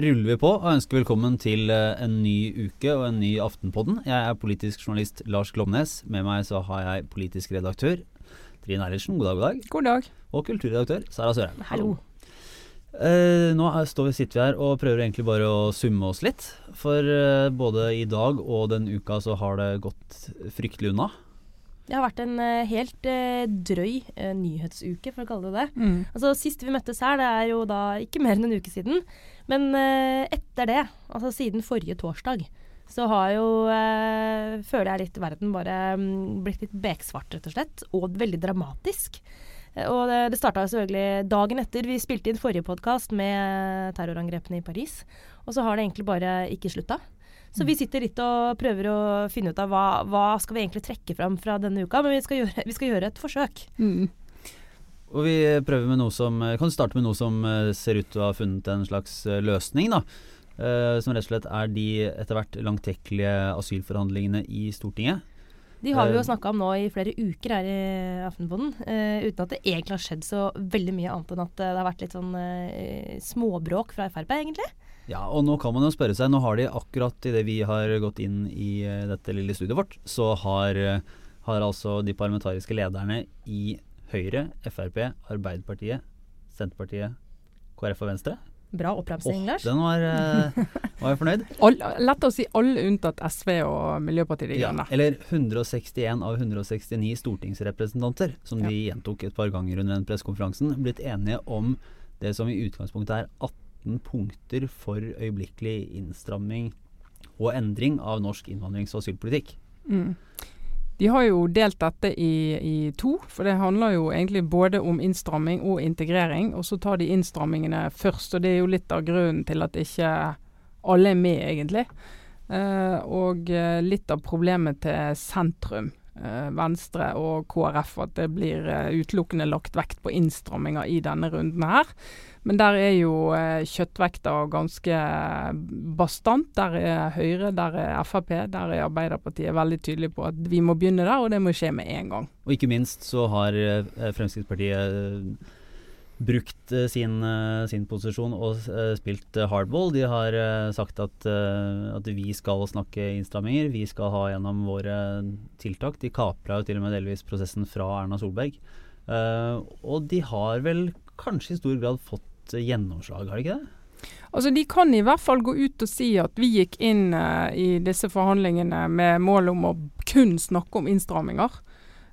ruller vi på og ønsker velkommen til eh, en ny uke og en ny Aftenpodden. Jeg er politisk journalist Lars Glomnes. Med meg så har jeg politisk redaktør Trine Eilertsen. God dag, god dag. God dag. Og kulturredaktør Sara Sørheim. Hallo. Eh, nå står vi, sitter vi her og prøver egentlig bare å summe oss litt. For eh, både i dag og den uka så har det gått fryktelig unna. Det har vært en uh, helt uh, drøy uh, nyhetsuke, for å kalle det det. Mm. Altså Sist vi møttes her, det er jo da ikke mer enn en uke siden. Men etter det, altså siden forrige torsdag, så har jo, føler jeg litt verden bare um, blitt litt beksvart, rett og slett. Og veldig dramatisk. Og det, det starta selvfølgelig dagen etter vi spilte inn forrige podkast med terrorangrepene i Paris. Og så har det egentlig bare ikke slutta. Så vi sitter litt og prøver å finne ut av hva, hva skal vi egentlig trekke fram fra denne uka. Men vi skal gjøre, vi skal gjøre et forsøk. Mm. Og vi prøver med noe som Kan starte med noe som eh, ser ut til å ha funnet en slags eh, løsning, da. Uh, som rett og slett er de etter hvert langtekkelige asylforhandlingene i Stortinget. De har vi jo snakka om nå i flere uker her i Aftenposten, uh, uten at det egentlig har skjedd så veldig mye annet enn at det har vært litt sånn uh, småbråk fra Frp, egentlig. Ja, og nå kan man jo spørre seg, nå har de akkurat idet vi har gått inn i dette lille studiet vårt, så har, har altså de parlamentariske lederne i Høyre, Frp, Arbeiderpartiet, Senterpartiet, KrF og Venstre Bra oppramsing, Lars. Den var, var jeg fornøyd. All, lett å si alle unntatt SV og Miljøpartiet De Grønne. Ja, eller 161 av 169 stortingsrepresentanter, som ja. de gjentok et par ganger under den pressekonferansen, blitt enige om det som i utgangspunktet er 18 punkter for øyeblikkelig innstramming og endring av norsk innvandrings- og asylpolitikk. Mm. De har jo delt dette i, i, to, for det handler jo egentlig både om innstramming og integrering. Og så tar de innstrammingene først, og det er jo litt av grunnen til at ikke alle er med, egentlig. Eh, og eh, litt av problemet til sentrum, Venstre og KrF, at det blir eh, utelukkende lagt vekt på innstramminger i denne runden her. Men der er jo eh, kjøttvekta ganske bastant. Der er Høyre, der er Frp, der er Arbeiderpartiet veldig tydelige på at vi må begynne der, og det må skje med en gang. Og ikke minst så har eh, Fremskrittspartiet eh, brukt eh, sin, eh, sin, posisjon og uh, spilt hardball. De har sagt at, at, vi skal snakke innstramminger, vi skal ha gjennom våre tiltak. De kapra jo til og med delvis prosessen fra Erna Solberg. og de har vel kanskje i stor grad fått gjennomslag, har de ikke det? Altså De kan i hvert fall gå ut og si at vi gikk inn uh, i disse forhandlingene med mål om å kun snakke om innstramminger.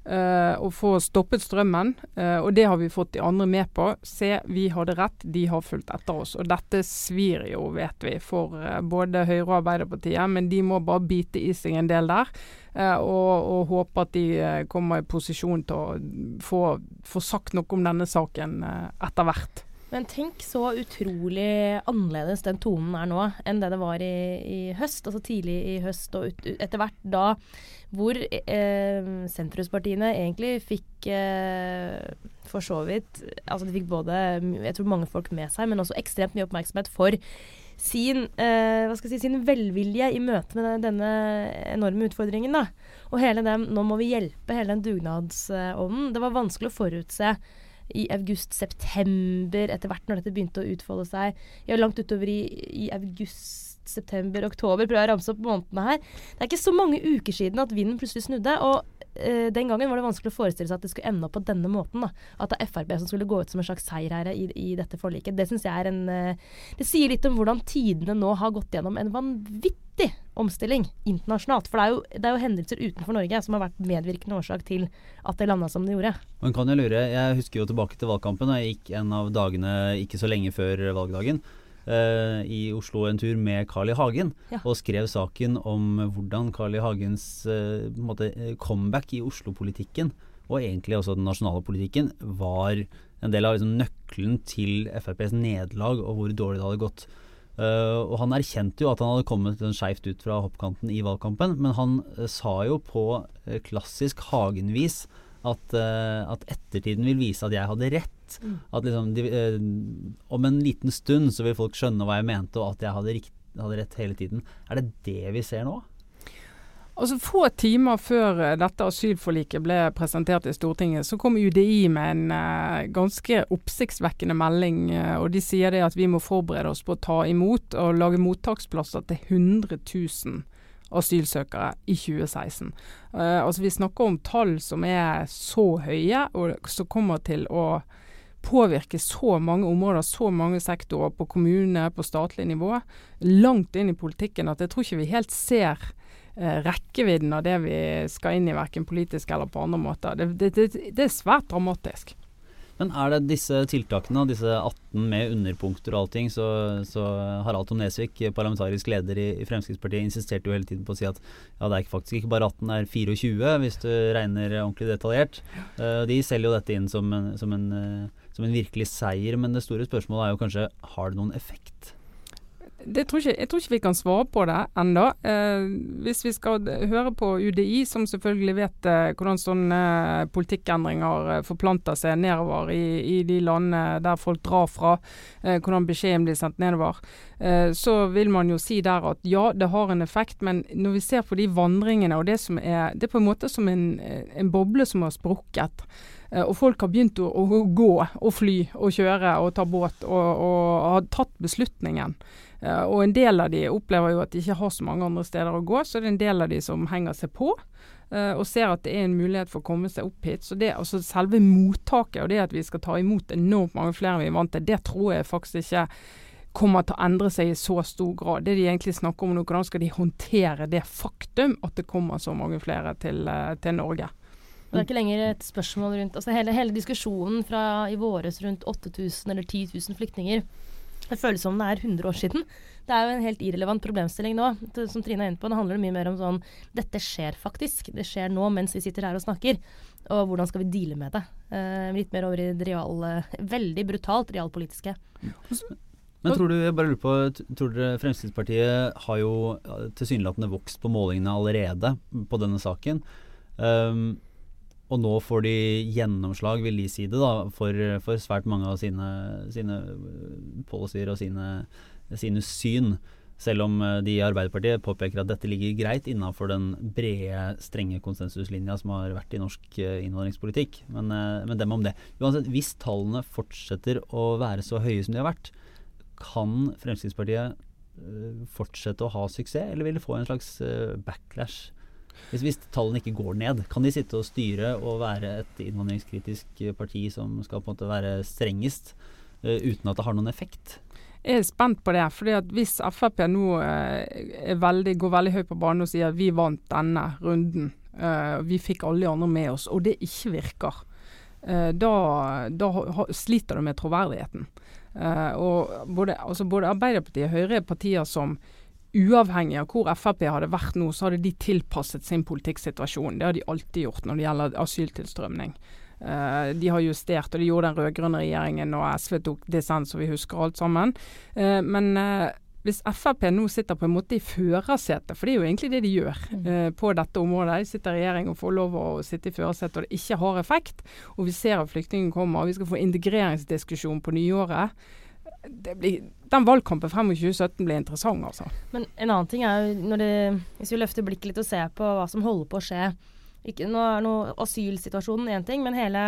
Og få stoppet strømmen. Uh, og det har vi fått de andre med på. Se, vi hadde rett, de har fulgt etter oss. Og dette svir jo, vet vi, for både Høyre og Arbeiderpartiet. Men de må bare bite i seg en del der. Og, og, håpe at de kommer i posisjon til å få, få sagt noe om denne saken etter hvert. Men tenk så utrolig annerledes den tonen er nå enn det det var i, i høst. Altså tidlig i høst og ut, etter hvert da hvor eh, sentrumspartiene egentlig fikk eh, for så vidt Altså de fikk både jeg tror mange folk med seg, men også ekstremt mye oppmerksomhet for sin, eh, si, sin velvilje i møte med denne enorme utfordringen. da. Og hele den Nå må vi hjelpe, hele den dugnadsånden. Det var vanskelig å forutse i august-september, etter hvert når dette begynte å utfolde seg. Ja, langt utover i, i august, september, oktober, prøver å ramse opp månedene her. Det er ikke så mange uker siden at vinden plutselig snudde. og uh, den gangen var det vanskelig å forestille seg at det skulle ende opp på denne måten. Da. At det er Frp som skulle gå ut som en slags seierherre i, i dette forliket. Det syns jeg er en eh, Det sier litt om hvordan tidene nå har gått gjennom en vanvittig omstilling internasjonalt. For det er, jo, det er, jo, hendelser utenfor Norge som har vært medvirkende årsak til at det landa som det gjorde. Man kan jo lure, Jeg husker jo tilbake til valgkampen. Jeg gikk en av dagene ikke så lenge før valgdagen uh, i Oslo en tur med Carl I. Hagen. Ja. Og skrev saken om hvordan Carl I. Hagens eh, måte, comeback i Oslo-politikken, og egentlig også den nasjonale politikken, var en del av liksom, nøkkelen til FrPs nederlag og hvor dårlig det hadde gått. Uh, og Han erkjente jo at han hadde kommet skeivt ut fra hoppkanten i valgkampen, men han uh, sa jo på uh, klassisk Hagen-vis at, at, ettertiden vil vise at jeg hadde rett. Mm. At liksom, de, om en liten stund så vil folk skjønne hva jeg mente, og at jeg hadde, rikt, hadde rett hele tiden. Er det det vi ser nå? Altså Få timer før eh, dette asylforliket ble presentert i Stortinget, så kom UDI med en uh, ganske oppsiktsvekkende melding. Uh, og De sier det at vi må forberede oss på å ta imot og lage mottaksplasser til 100 000 asylsøkere i 2016. Uh, altså Vi snakker om tall som er så høye, og som kommer til å påvirke så mange områder, så mange sektorer, på kommune, på statlig nivå, langt inn i politikken, at jeg tror ikke vi helt ser eh, rekkevidden av det vi skal inn i, verken politisk eller på andre måter. Det, det, det, det er svært dramatisk. Men er det disse tiltakene, disse 18 med underpunkter og allting, så, så Harald Tom Nesvik, parlamentarisk leder i, i, Fremskrittspartiet, insisterte jo hele tiden på å si at ja, det er faktisk ikke bare 18, det er 24 hvis du regner ordentlig detaljert. Uh, de selger jo dette inn som en, som, en, uh, som en virkelig seier, men det store spørsmålet er jo kanskje har det noen effekt? Tror ikke, jeg tror ikke vi kan svare på det ennå. Eh, hvis vi skal høre på UDI, som selvfølgelig vet eh, hvordan sånne politikkendringer eh, forplanter seg nedover i, i, de landene der folk drar fra, eh, hvordan beskjeden blir sendt nedover, eh, så vil man jo si der at ja, det har en effekt, men når vi ser på de vandringene og det som er Det er på en måte som en, en boble som har sprukket. Eh, og folk har begynt å, å, gå og fly og kjøre og ta båt og, og har tatt beslutningen. Uh, og en del av de opplever jo at de ikke har så mange andre steder å gå, så det er en del av de som henger seg på. Uh, og ser at det er en mulighet for å komme seg opp hit. Så det, altså Selve mottaket og det at vi skal ta imot enormt mange flere enn vi er vant til, det tror jeg faktisk ikke kommer til å endre seg i så stor grad. Det de egentlig snakker om nå, hvordan skal de håndtere det faktum at det kommer så mange flere til, uh, til Norge. Det er ikke lenger et spørsmål rundt altså hele, hele diskusjonen fra i våres rundt 8000 eller 10 000 flyktninger det føles som det er 100 år siden. Det er jo en helt irrelevant problemstilling nå. Som Trine er inne på, det handler mye mer om sånn Dette skjer faktisk. Det skjer nå mens vi sitter her og snakker. Og hvordan skal vi deale med det? Eh, litt mer over i det real, veldig brutalt realpolitiske. Men tror du, jeg bare lurer på, tror dere Fremskrittspartiet har jo tilsynelatende vokst på målingene allerede på denne saken. Um, og nå får de gjennomslag, vil de si det, da, for, for svært mange av sine, sine policyer og sine, sine, syn. Selv om eh, de i Arbeiderpartiet påpeker at dette ligger greit innafor den brede, strenge konsensuslinja som har vært i norsk eh, innvandringspolitikk. Men, eh, men dem om det. Uansett, hvis tallene fortsetter å være så høye som de har vært, kan Fremskrittspartiet fortsette å ha suksess, eller vil det få en slags backlash? Hvis, hvis, tallene ikke går ned, kan de sitte og styre og være et innvandringskritisk parti som skal på en måte være strengest, uh, uten at det har noen effekt? Jeg er spent på det. fordi at Hvis Frp nå uh, veldig, går veldig høyt på banen og sier at vi vant denne runden, uh, vi fikk alle de andre med oss, og det ikke virker, da, da, sliter du med troverdigheten. og både, altså både Arbeiderpartiet og Høyre er partier som uavhengig av hvor Frp hadde vært nå, så hadde de tilpasset sin politikksituasjon. Det har de alltid gjort når det gjelder asyltilstrømning. Uh, de har justert, og de gjorde den rød-grønne regjeringen og SV tok dissens, og vi husker alt sammen. Uh, men uh, hvis Frp nå sitter på en måte i førersetet, for det er jo egentlig det de gjør mm. på dette området. De sitter i regjering og får lov å sitte i førersetet, og det ikke har effekt. Og vi ser at flyktningene kommer, og vi skal få integreringsdiskusjon på nyåret Det blir, den valgkampen frem mot 2017 blir interessant, altså. Men en annen ting er jo det, Hvis vi løfter blikket litt og ser på hva som holder på å skje ikke, Nå er noe asylsituasjonen én ting, men hele,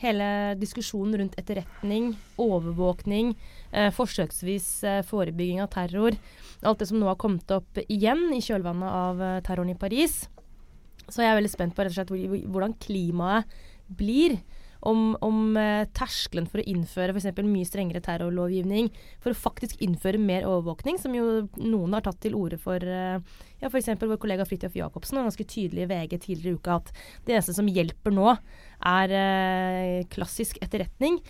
hele, diskusjonen rundt etterretning, overvåkning, eh, forsøksvis eh, forebygging av terror Alt det som nå har kommet opp igjen i kjølvannet av eh, terroren i Paris. Så jeg er veldig spent på rett og slett hvordan klimaet blir om, om uh, terskelen for å innføre f.eks. mye strengere terrorlovgivning, for å faktisk innføre mer overvåkning, som jo noen har tatt til orde for. Uh, ja, F.eks. vår kollega Fridtjof Jacobsen var ganske tydelig i VG tidligere i uka at det eneste som hjelper nå, er uh, klassisk etterretning.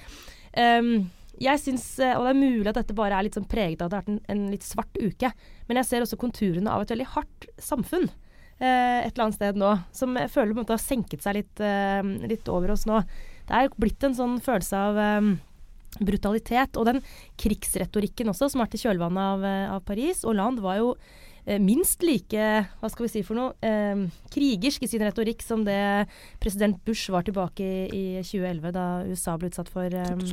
Um, jeg synes, og Det er mulig at dette bare er litt sånn preget av at det har vært en, en litt svart uke, men jeg ser også konturene av et veldig hardt samfunn et eller annet sted nå, som jeg føler på en måte har senket seg litt, litt over oss nå det er blitt en sånn følelse av um, brutalitet. Og den krigsretorikken også, som vært i kjølvannet av, eh, av Paris. Hollande var jo eh, minst like hva skal vi si for noe, eh, krigersk i sin retorikk som det president Bush var tilbake i, i 2011, da USA ble utsatt for um,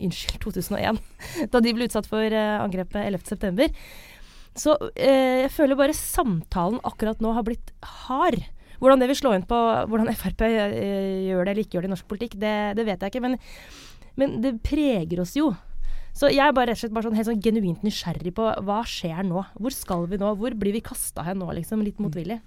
Unnskyld, 2001. da de ble utsatt for uh, angrepet 11.9. Så eh, jeg føler bare samtalen akkurat nå har blitt hard. Hvordan det vil slå inn på hvordan Frp eh, gjør det eller ikke gjør det i norsk politikk, det, det vet jeg ikke. Men, men, det preger oss jo. Så jeg er bare rett og slett sånn helt sånn genuint nysgjerrig på hva skjer nå? Hvor skal vi nå? Hvor blir vi kasta hen nå, liksom? Litt motvillig.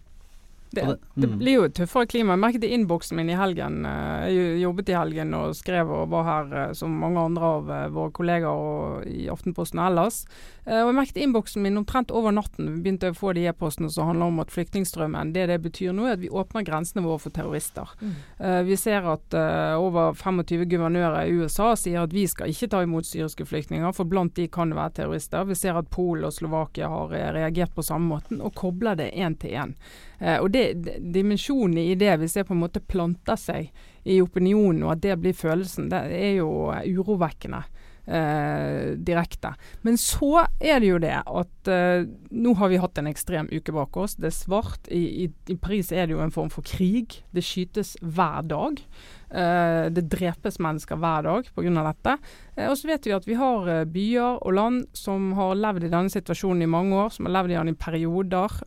Det, det, mm. blir jo tøffere klima. Jeg merket i innboksen min i helgen. Eh, jeg jobbet i helgen og skrev og var her eh, som mange andre av eh, våre kollegaer i Aftenposten og ellers. Og jeg merket innboksen min omtrent over natten vi begynte å få de e-postene som handler om at flyktningstrømmen det det betyr nå, er at vi åpner grensene våre for terrorister. Mm. Vi ser at over 25 guvernører i USA sier at vi skal ikke ta imot syriske flyktninger, for blant de kan det være terrorister. Vi ser at Polen og Slovakia har reagert på samme måten og kobler det én til én. Eh, og det, Dimensjonen i det, hvis det på en måte planter seg i opinionen, og at det blir følelsen, det er jo urovekkende. Eh, direkte. Men så er det jo det at eh, nå har vi hatt en ekstrem uke bak oss. Det er svart. I, i, I, Paris er det jo en form for krig. Det skytes hver dag. Eh, det drepes mennesker hver dag pga. dette. Eh, og så vet vi at vi har eh, byer og land som har levd i denne situasjonen i mange år, som har levd i den i perioder.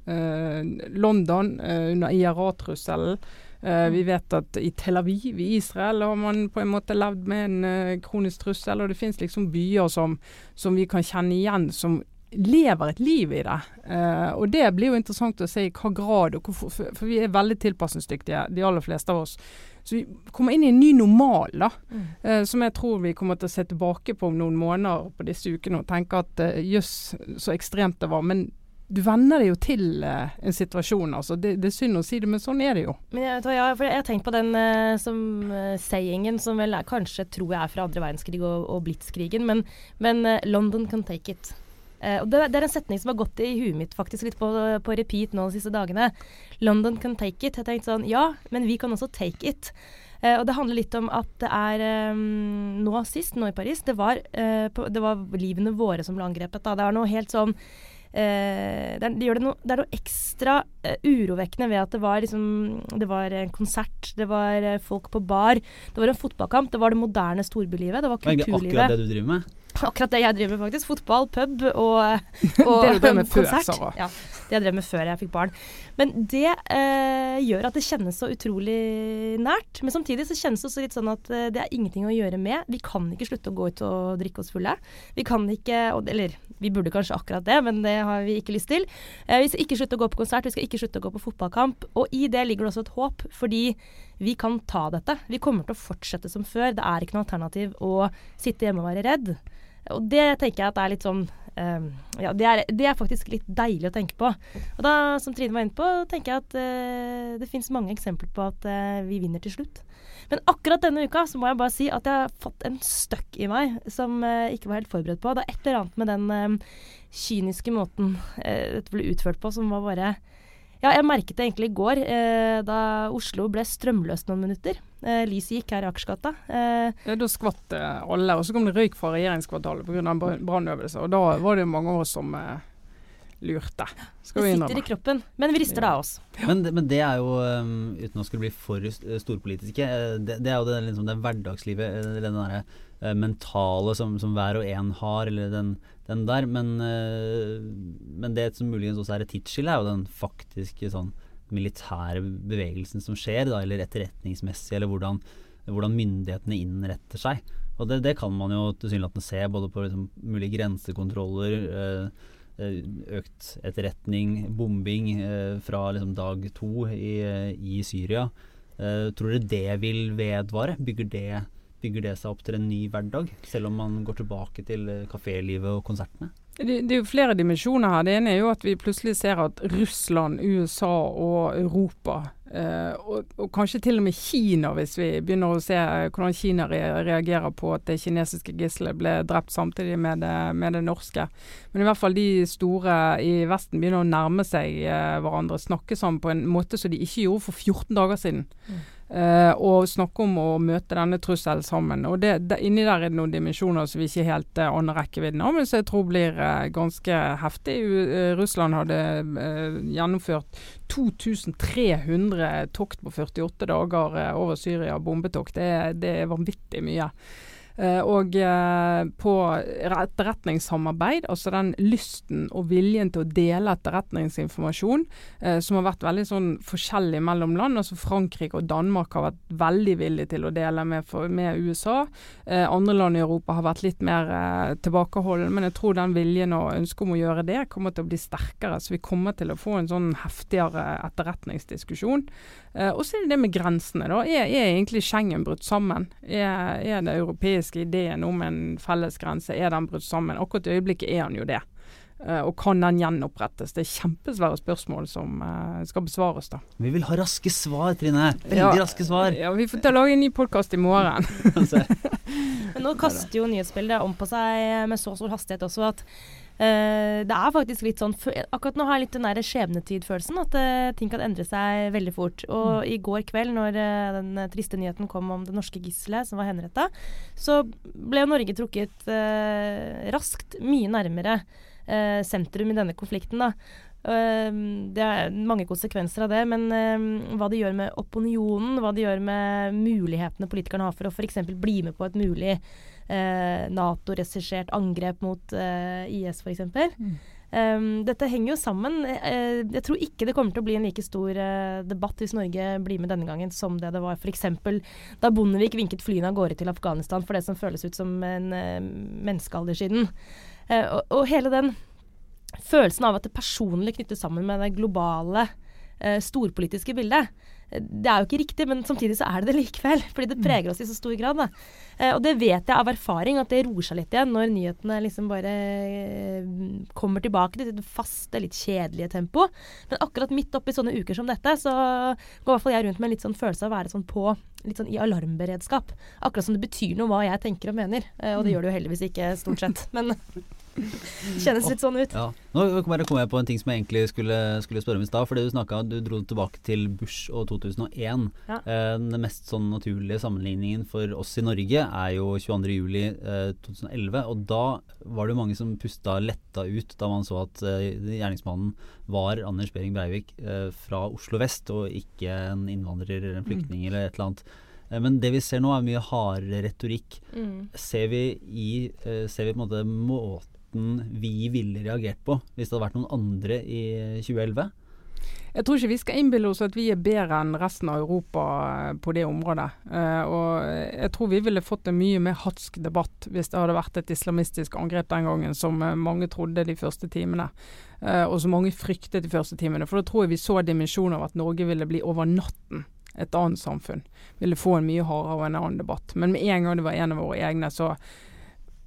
London under IRA-trusselen Uh, vi vet at i Tel Aviv i Israel har man på en måte levd med en uh, kronisk trussel. Og det finnes liksom byer som, som, vi kan kjenne igjen, som lever et liv i det. Uh, og det blir jo interessant å se i hva grad, og hvorfor, for, for, vi er veldig tilpasningsdyktige, de aller fleste av oss. Så vi kommer inn i en ny normal, da. Mm. som jeg tror vi kommer til å se tilbake på om noen måneder på disse ukene og tenke at jøss, så ekstremt det var. Men du venner deg jo til eh, en situasjon. altså. Det, det, er synd å si det, men sånn er det jo. Men jeg, ja, for jeg har tenkt på den eh, som uh, sayingen, som vel er, kanskje tror jeg er fra andre verdenskrig og, og blitskrigen, men, men uh, 'London can take it'. Og det, det, er en setning som har gått i huet mitt faktisk litt på, på repeat nå de siste dagene. 'London can take it'. Jeg tenkte sånn Ja, men vi kan også take it. og det handler litt om at det er um, nå sist, nå i Paris, det var, på, det var livene våre som ble angrepet. Da. Det er noe helt sånn det, er, det, det, no, det, er, noe ekstra uh, urovekkende ved at det var, liksom, det var en konsert, det var uh, folk på bar, det var en fotballkamp, det var det moderne storbylivet, det var kulturlivet. Akkurat det du driver med? Akkurat det jeg driver med, faktisk. Fotball, pub og, og det drev med før, Ja, det jeg drev med før jeg fikk barn. Men det eh, gjør at det kjennes så utrolig nært. Men samtidig så kjennes det også litt sånn at eh, det er ingenting å gjøre med. Vi kan ikke slutte å gå ut og drikke oss fulle. Vi kan ikke Eller vi burde kanskje akkurat det, men det har vi ikke lyst til. Eh, vi skal ikke slutte å gå på konsert, vi skal ikke slutte å gå på fotballkamp. Og i det ligger det også et håp, fordi vi kan ta dette. Vi kommer til å fortsette som før. Det er ikke noe alternativ å sitte hjemme og være redd. Og det tenker jeg at er litt sånn um, Ja, det er, det er, faktisk litt deilig å tenke på. Og da, som Trine var inne på, tenker jeg at uh, det finnes mange eksempler på at uh, vi vinner til slutt. Men akkurat denne uka så må jeg bare si at jeg har fått en støkk i meg som jeg uh, ikke var helt forberedt på. Det er et eller annet med den kyniske måten dette ble utført på som var bare ja, jeg merket det egentlig i går, eh, da Oslo ble strømløst noen minutter. Eh, lyset gikk her i Akersgata. Eh, ja, da skvatt eh, alle, og så kom det røyk fra regjeringskvartalet pga. brannøvelse. Og da var det mange av oss som eh, lurte. Skal det sitter i kroppen, men vi rister det av oss. Men, men, det er jo, um, uten å skulle bli for storpolitiske, eh, det, det er jo det, liksom, det hverdagslivet, den derre uh, mentale som, som, hver og en har, eller den den der. Men, eh, men det som muligens også er et tidsskille, er jo den faktiske sånn militære bevegelsen som skjer, da, eller etterretningsmessig, eller hvordan, hvordan myndighetene innretter seg. Og det, det kan man jo tilsynelatende se både på liksom, mulige grensekontroller, øh, økt etterretning, bombing øh, fra liksom, dag to i, i Syria. Uh, tror dere det vil vedvare? Bygger det bygger det seg opp til en ny hverdag, selv om man går tilbake til eh, kafélivet og konsertene? Det, det, er jo flere dimensjoner her. Det ene er jo at vi plutselig ser at Russland, USA og Europa, eh, og, og, kanskje til og med Kina, hvis vi begynner å se hvordan Kina re reagerer på at det kinesiske gisselet ble drept samtidig med det, med det, norske. Men i hvert fall de store i Vesten begynner å nærme seg eh, hverandre, snakke sammen på en måte som de ikke gjorde for 14 dager siden. Mm. Uh, og snakke om å møte denne trusselen sammen. Og det, det, Inni der er det noen dimensjoner som vi ikke helt uh, aner rekkevidden av, men som jeg tror blir uh, ganske heftig. Uh, Russland hadde gjennomført 2300 tokt på 48 dager over Syria, bombetokt. Det, det er vanvittig mye. Uh, og uh, på etterretningssamarbeid, altså den lysten og viljen til å dele etterretningsinformasjon, uh, som har vært veldig sånn forskjellig mellom land. altså Frankrike og Danmark har vært veldig villige til å dele med, med USA. andre land i Europa har vært litt mer tilbakeholdne, men jeg tror den viljen og ønsket om å gjøre det kommer til å bli sterkere. Så vi kommer til å få en sånn heftigere etterretningsdiskusjon. og så er det det med grensene. da. Er, er egentlig Schengen brutt sammen? Er, er det europeiske ideen om en fellesgrense, er den brutt sammen? Akkurat i øyeblikket er den jo det. Uh, og kan den gjenopprettes? Det er kjempesvære spørsmål som uh, skal besvares. da. Vi vil ha raske svar, Trine. Veldig ja, raske svar. Ja, Vi får ta lage en ny podkast i morgen. Men nå kaster jo nyhetsbildet om på seg med så stor hastighet også at Uh, det er faktisk litt sånn Akkurat nå har jeg litt den der skjebnetid-følelsen. At uh, ting kan endre seg veldig fort. Og mm. i går kveld, når uh, den triste nyheten kom om det norske gisselet som var henretta, så ble Norge trukket raskt mye nærmere sentrum i denne konflikten. da. det er mange konsekvenser av det, men hva det gjør med opinionen, hva det gjør med mulighetene politikerne har for å f.eks. bli med på et mulig eh, Nato-regissert angrep mot eh, IS, f.eks. Mm. Um, dette henger jo sammen. Uh, jeg tror ikke det kommer til å bli en like stor uh, debatt hvis Norge blir med denne gangen som det det var f.eks. da Bondevik vinket flyene av gårde til Afghanistan for det som føles ut som en uh, menneskealder siden. Og, og, hele den følelsen av at det personlig knyttes sammen med det globale, storpolitiske bildet det er jo ikke riktig, men samtidig så er det det likevel. Fordi det mm. preger oss i så stor grad. Da. Eh, og det vet jeg av erfaring, at det roer seg litt igjen når nyhetene liksom bare eh, kommer tilbake til det faste, litt kjedelige tempo. Men akkurat midt oppi sånne uker som dette, så går i hvert fall jeg rundt med en litt sånn følelse av å være sånn på litt sånn i alarmberedskap. Akkurat som det betyr noe hva jeg tenker og mener. Eh, og det mm. gjør det jo heldigvis ikke, stort sett. Men Kjennes litt sånn ut. Ja. Nå kommer jeg på en ting som jeg egentlig skulle, skulle spørre om i stad. Fordi du snakka Du dro tilbake til Bush og 2001. Ja. Eh, den mest sånn naturlige sammenligningen for oss i Norge er jo 22.07.2011. Eh, og da var det jo mange som pusta letta ut da man så at eh, gjerningsmannen var Anders Behring Breivik eh, fra Oslo vest, og ikke en innvandrer eller en flyktning mm. eller et eller annet. Eh, men det vi ser nå er mye hardere retorikk. Mm. Ser, vi i, uh, ser vi på en måte måten måten vi ville reagert på hvis det hadde vært noen andre i 2011? Jeg tror ikke vi skal innbille oss at vi er bedre enn resten av Europa eh, på det området. Uh, og jeg tror vi ville fått en mye mer hatsk debatt hvis det hadde vært et islamistisk angrep den gangen, som mange trodde de første timene. Og som mange fryktet de første timene. For da tror jeg vi så dimensjonen av at Norge ville bli over natten et annet samfunn. Ville få en mye hardere og en annen debatt. Men med en gang det var en av våre egne, så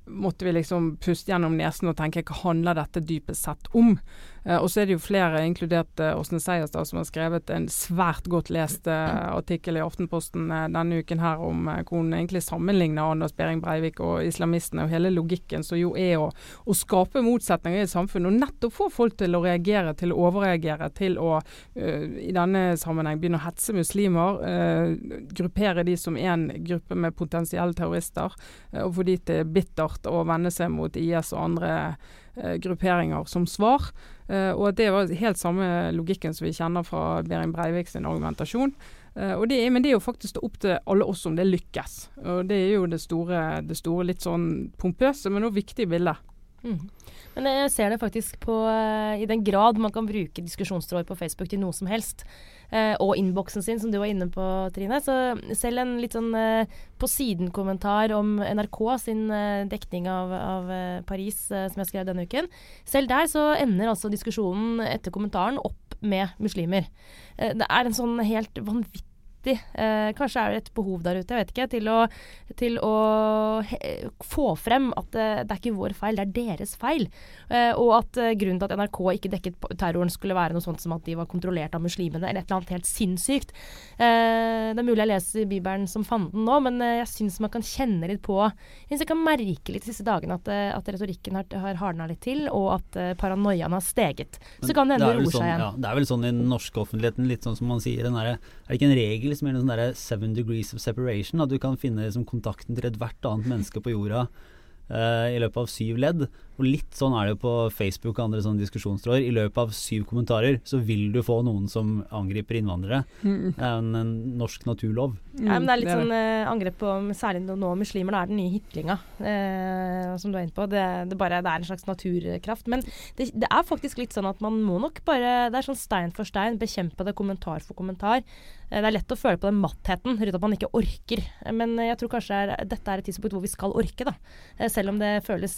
måtte vi liksom puste gjennom nesen og tenke hva handler dette dypest sett om? Eh, og så er det jo flere, inkludert Åsne eh, Seierstad, som har skrevet en svært godt lest eh, artikkel i Aftenposten denne uken her om hvor hun egentlig sammenligner Anders Behring Breivik og islamistene, og hele logikken som jo er å, å, skape motsetninger i samfunnet, og nettopp få folk til å reagere, til å overreagere, til å i denne sammenheng begynne å hetse muslimer, gruppere de som en gruppe med potensielle terrorister, og få de til bittert å vende seg mot IS og andre eh, grupperinger som svar. Eh, og det var helt samme logikken som vi kjenner fra Behring Breivik sin argumentasjon. Uh, det er, men det er jo faktisk opp til alle oss om det lykkes. Og Det er jo det store, det store litt sånn pompøse, men også viktige bildet. Mm. Men jeg ser det faktisk på uh, I den grad man kan bruke diskusjonstråder på Facebook til noe som helst, og innboksen sin, som du var inne på, Trine, så selv en litt sånn uh, på siden-kommentar om NRK sin dekning av, av Paris, som jeg skrev denne uken, selv der så ender altså diskusjonen etter kommentaren opp med muslimer. det er en sånn helt vanvittig viktig. Eh, kanskje er det et behov der ute, jeg vet ikke, til å, til å få frem at det, det, er ikke vår feil, det er deres feil. Eh, og at eh, grunnen til at NRK ikke dekket terroren skulle være noe sånt som at de var kontrollert av muslimene, eller et eller annet helt sinnssykt. Eh, det er mulig jeg leser Bibelen som fanden nå, men eh, jeg syns man kan kjenne litt på Jeg syns jeg kan merke litt de siste dagene at, eh, at retorikken har, har hardna litt til, og at paranoiaen har steget. Så kan det hende det roer sånn, seg igjen. Ja, det er vel sånn i den norske offentligheten, litt sånn som man sier, der, er det ikke en regel liksom en sånn der seven degrees of separation. At du kan finne liksom, kontakten til ethvert annet menneske på jorda uh, i løpet av syv ledd. Og litt sånn er det jo på Facebook og andre sånne diskusjonstråder. I løpet av syv kommentarer så vil du få noen som angriper innvandrere. Mm. Det er en, en norsk naturlov. Mm, ja, men det er litt sånn eh, angrep på særlig nå muslimer. Da er den nye hitlinga, eh, som du er inne på. Det, det, bare, det, er en slags naturkraft. Men det, det, er faktisk litt sånn at man må nok bare Det er sånn stein for stein, bekjempe det kommentar for kommentar. Uh, det er lett å føle på den mattheten rundt at man ikke orker. Men jeg tror kanskje er, dette er et tidspunkt hvor vi skal orke, da. selv om det føles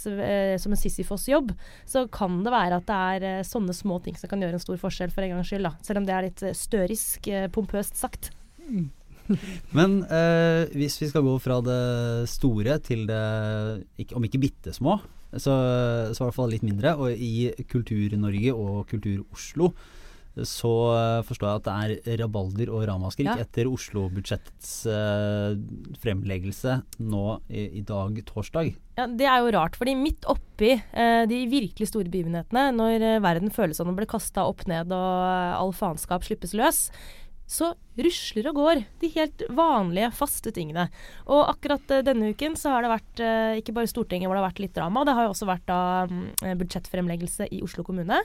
som en Sisyfos-jobb, så kan det være at det er uh, sånne små ting som kan gjøre en stor forskjell for en gangs skyld. Da. Selv om det er litt uh, størisk, uh, pompøst sagt. Men hvis vi skal gå fra det store til det, om ikke bitte små, så, så i hvert fall litt mindre, og i Kultur-Norge og Kultur-Oslo så uh, forstår jeg at det er rabalder og ramaskrik ja. etter Oslo-budsjettets eh, fremleggelse nå i, i, dag, torsdag. Ja, Det er jo rart, fordi midt oppi eh, de virkelig store begivenhetene, når verden føles som den ble kasta opp ned og all faenskap slippes løs, så rusler og går de helt vanlige, faste tingene. Og akkurat uh, denne uken så har det vært uh, ikke bare Stortinget hvor det har vært litt drama, det har jo også vært da um, budsjettfremleggelse i Oslo kommune.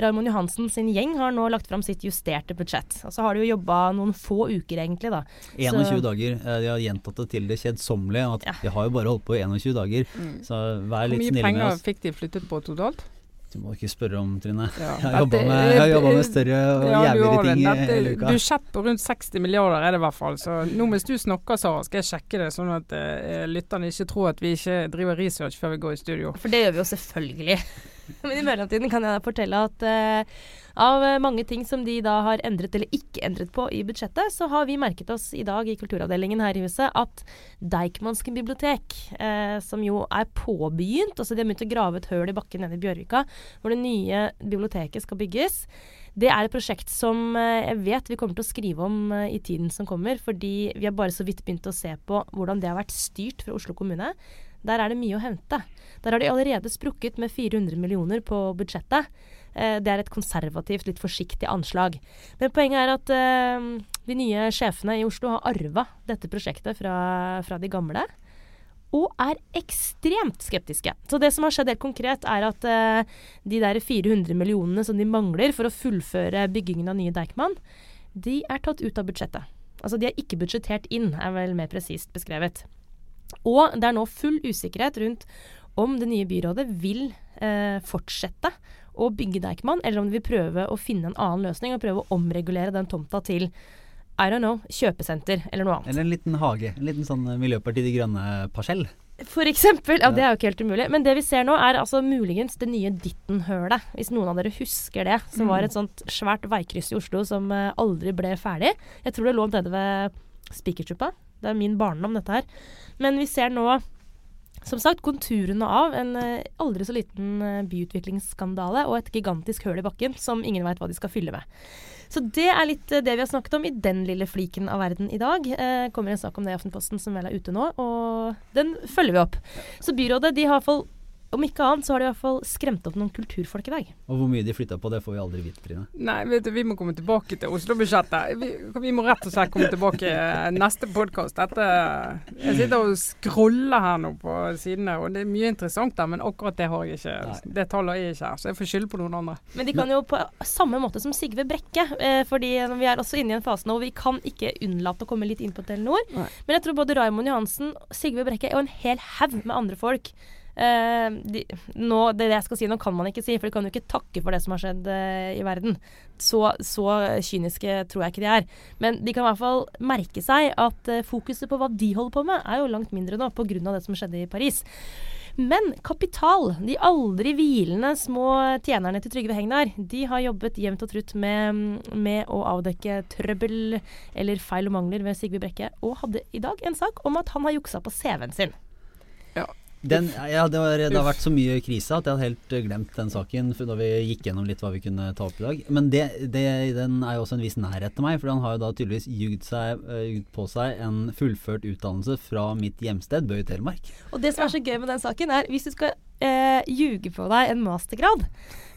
Raymond Johansen sin gjeng har nå lagt fram sitt justerte budsjett. Og så har de jo jobba noen få uker egentlig, da. 21 så, dager. De har gjentatt det til det kjedsommelige. At ja. de har jo bare holdt på i 21 dager. Mm. Så vær litt snille med oss. Hvor mye penger fikk de flyttet på totalt? Du må ikke spørre om, Trine. Ja. Jeg har jobba med, med, større og ja, jævligere ting i hele uka. Du kjepper rundt 60 milliarder er det i hvert fall. Så nå mens du snakker, Sara, skal jeg sjekke det, sånn at uh, lytterne ikke tror at vi ikke driver research før vi går i studio. For det gjør vi jo selvfølgelig. Men i mellomtiden kan jeg fortelle at uh, av mange ting som de da har endret eller ikke endret på i budsjettet, så har vi merket oss i dag i kulturavdelingen her i huset at Deichmanske bibliotek, uh, som jo er påbegynt, altså de har begynt å grave et høl i bakken nede i Bjørvika, hvor det nye biblioteket skal bygges. Det er et prosjekt som uh, jeg vet vi kommer til å skrive om i tiden som kommer, fordi vi har bare så vidt begynt å se på hvordan det har vært styrt fra Oslo kommune. Der er det mye å hente. Der har de allerede sprukket med 400 millioner på budsjettet. Eh, det er et konservativt, litt forsiktig anslag. Men poenget er at eh, de nye sjefene i Oslo har arva dette prosjektet fra, fra, de gamle. Og er ekstremt skeptiske. Så det som har skjedd helt konkret, er at eh, de der 400 millionene som de mangler for å fullføre byggingen av nye Deichman, de er tatt ut av budsjettet. Altså de er ikke budsjettert inn, er vel mer presist beskrevet. Og det er nå full usikkerhet rundt om det nye byrådet vil eh, fortsette å bygge Deichman, eller om de vil prøve å finne en annen løsning og prøve å omregulere den tomta til I don't know, kjøpesenter eller noe annet. Eller en liten hage. En liten sånn Miljøpartiet De Grønne-parsell. For eksempel. Ja, det er jo ikke helt umulig. Men det vi ser nå, er altså muligens det nye Ditten-hølet. Hvis noen av dere husker det. Som var et sånt svært veikryss i Oslo som uh, aldri ble ferdig. Jeg tror det lå nede ved Spikerstuppa. Det er min barndom, dette her. Men vi ser nå som sagt, konturene av en uh, aldri så liten uh, byutviklingsskandale og et gigantisk høl i bakken som ingen veit hva de skal fylle med. Så det er litt uh, det vi har snakket om i den lille fliken av verden i dag. kommer en sak om det i Aftenposten som vel er ute nå, og den følger vi opp. Så byrådet de har iallfall om ikke annet så har de i hvert fall skremt opp noen kulturfolk i dag. Og hvor mye de flytta på, det får vi aldri vite, Trine. Nei, vet du, vi må komme tilbake til Oslo-budsjettet. Vi, vi, må rett og slett komme tilbake neste podkast. Jeg sitter og scroller her nå på sidene, og det er mye interessant der, men akkurat det har jeg ikke. Nei. Det tallet er ikke her, så jeg får skylde på noen andre. Men de kan jo på samme måte som Sigve Brekke, eh, fordi vi er også inne i en fase nå hvor vi kan ikke unnlate å komme litt inn på Telenor. Nei. Men jeg tror både Raymond Johansen, Sigve Brekke og en hel haug med andre folk Uh, de, nå, det jeg skal si nå, kan man ikke si, for de kan jo ikke takke for det som har skjedd eh, i verden. Så, så, kyniske tror jeg ikke de er. Men de kan i hvert fall merke seg at eh, fokuset på hva de holder på med, er jo langt mindre nå pga. det som skjedde i Paris. Men Kapital, de aldri hvilende små tjenerne til Trygve Hegnar, de har jobbet jevnt og trutt med, med, å avdekke trøbbel eller feil og mangler ved Sigve Brekke, og hadde i dag en sak om at han har juksa på CV-en sin. Ja, den, ja, det, var, det, har vært så mye krise at jeg hadde helt eh, glemt den saken da vi gikk gjennom litt hva vi kunne ta opp i dag. Men det, det, den er jo også en viss nærhet til meg, for han har jo da tydeligvis jugd, seg, uh, på seg en fullført utdannelse fra mitt hjemsted, Bøy Telemark. Og det som er så gøy med den saken, er hvis du skal eh, ljuger på deg en mastergrad.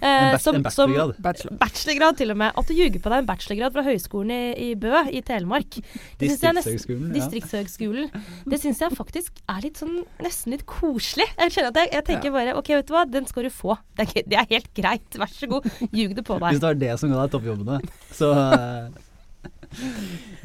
En, Eh, bach som- en bachelorgrad. Bachelor. Bachelorgrad, til og med. At du ljuger på deg en bachelorgrad fra Høgskolen i, i Bø i Telemark. Det synes jeg nesten- Distriktshøgskolen. Ja. Distriktshøgskolen. Det syns jeg faktisk er litt sånn nesten litt koselig. Jeg kjenner at jeg, jeg tenker bare OK, vet du hva, den skal du få. Det er, det er helt greit. Vær så god. Ljug det på deg. Hvis det var det som ga deg toppjobbene. Så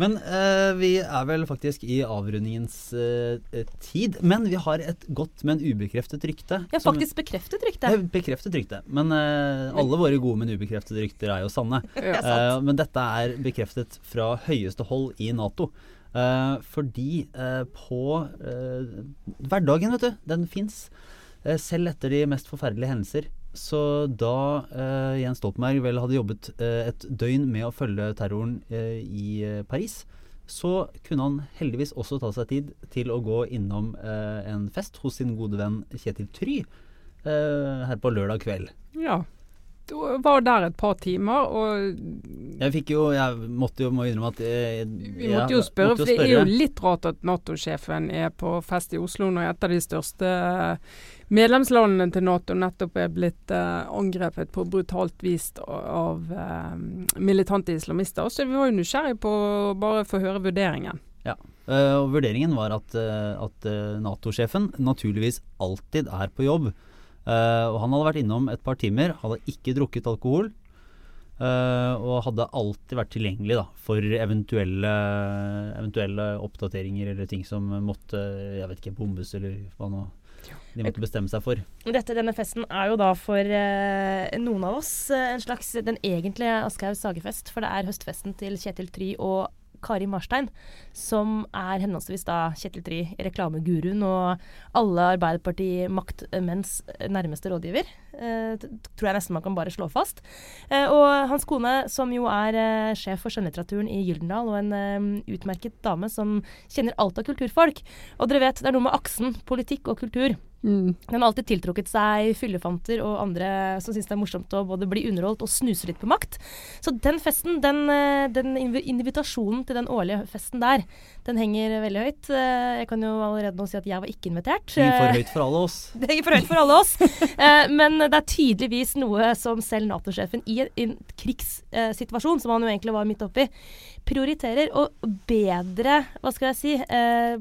Men uh, vi er vel faktisk i avrundingens uh, tid. Men vi har et godt, men ubekreftet rykte. Ja, som- faktisk bekreftet rykte. Er bekreftet rykte. Men uh, alle våre gode, men ubekreftede rykter er jo sanne. Ja. Men dette er bekreftet fra høyeste hold i Nato. Fordi på hverdagen, vet du, den fins. selv etter de mest forferdelige hendelser. Så da eh, Jens Stoltenberg vel hadde jobbet eh, et døgn med å følge terroren eh, i eh, Paris, så kunne han heldigvis også ta seg tid til å gå innom eh, en fest hos sin gode venn Kjetil Try eh, her på lørdag kveld. Ja. Var der et par timer, og Jeg fikk jo Jeg måtte jo må innrømme at jeg, vi måtte jo spørre, for det er jo litt rart at Nato-sjefen er på fest i Oslo når et av de største medlemslandene til Nato nettopp er blitt eh, angrepet på brutalt vis av eh, militante islamister. Så vi var jo nysgjerrig på å bare få høre vurderingen. Ja, og vurderingen var at, eh, at eh, Nato-sjefen naturligvis alltid er på jobb. Eh, og han hadde vært innom et par timer, hadde ikke drukket alkohol. Uh, og hadde alltid vært tilgjengelig da, for eventuelle, eventuelle oppdateringer eller ting som måtte jeg vet ikke, bombes eller hva nå de måtte bestemme seg for. Dette, denne festen er jo da for eh, noen av oss eh, en slags den egentlige Aschehoug sagefest. For det er høstfesten til Kjetil Try og Kari Marstein, som er henholdsvis da Kjetil Try, reklameguruen, og alle Arbeiderparti-maktmenns nærmeste rådgiver. Eh, tror jeg nesten man kan bare slå fast. Eh, og hans kone, som jo er eh, sjef for skjønnlitteraturen i Gyldendal, og en eh, utmerket dame som kjenner alt av kulturfolk. Og dere vet, det er noe med aksen politikk og kultur. Mm. Den har alltid tiltrukket seg fyllefanter og andre som syns det er morsomt å både bli underholdt og snuse litt på makt. Så den festen, den, eh, den invitasjonen til den årlige festen der, den henger veldig høyt. Eh, Jeg kan jo allerede nå si at jeg var ikke invitert. Det Gi for Eh, høyt for alle oss. Det henger for høyt for alle oss. Eh, Men det er tydeligvis noe som selv Nato-sjefen i en, krigssituasjon, som han jo egentlig var midt oppi, prioriterer. Og bedre, hva skal jeg si, eh,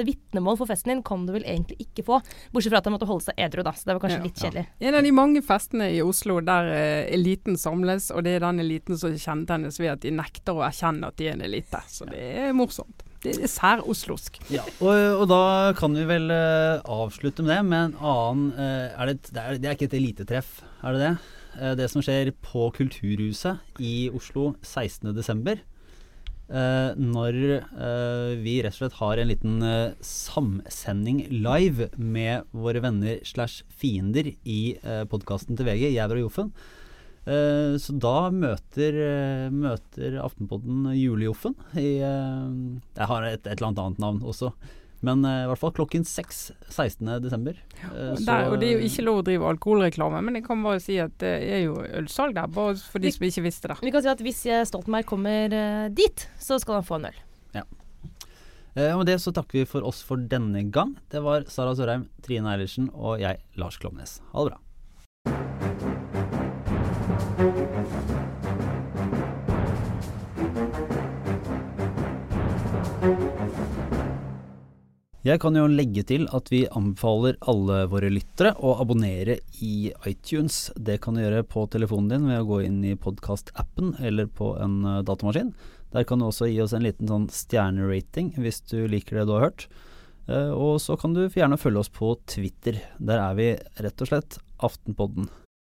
vitnemål for festen din kan du vel egentlig ikke få. Bortsett fra at han måtte holde seg edru, da. Så det var kanskje Ja. litt kjedelig. En av de mange festene i Oslo der eh, eliten samles, og det er den eliten som kjennetegnes ved at de nekter å erkjenne at de er en elite. Så det er morsomt. Det er sær-oslosk. Ja, og, og da kan vi vel uh, avslutte med det med en annen uh, er det, det, er, det er ikke et elitetreff, er det det? Uh, det som skjer på Kulturhuset i Oslo 16.12. Uh, når eh, vi rett og slett har en liten eh, samsending live med våre venner slash fiender i uh, podkasten til VG, Jæver og Joffen. Så da møter, møter Aftenpodden Julejoffen i Jeg har et, et eller annet annet navn også. Men eh, i hvert fall klokken seks 16.12. Uh, Og, og det er jo ikke lov å drive alkoholreklame, men jeg kan bare si at det er jo ølsalg der, bare for de som ikke visste det. Vi kan si at hvis eh, Stoltenberg kommer eh, dit, så skal han få en øl. Eh, og med det så takker vi for oss for denne gang. Det var Sara Sørheim, Trine Eilertsen og jeg, Lars Klomnes. Ha det bra. Jeg kan jo legge til at vi anbefaler alle våre lyttere å abonnere i iTunes. Det kan du gjøre på telefonen din ved å gå inn i podkast-appen eller på en eh, datamaskin. Der kan du også gi oss en liten sånn stjernerating hvis du liker det du har hørt. Eh, Og så kan du gjerne følge oss på Twitter. Der er vi rett og slett Aftenpodden.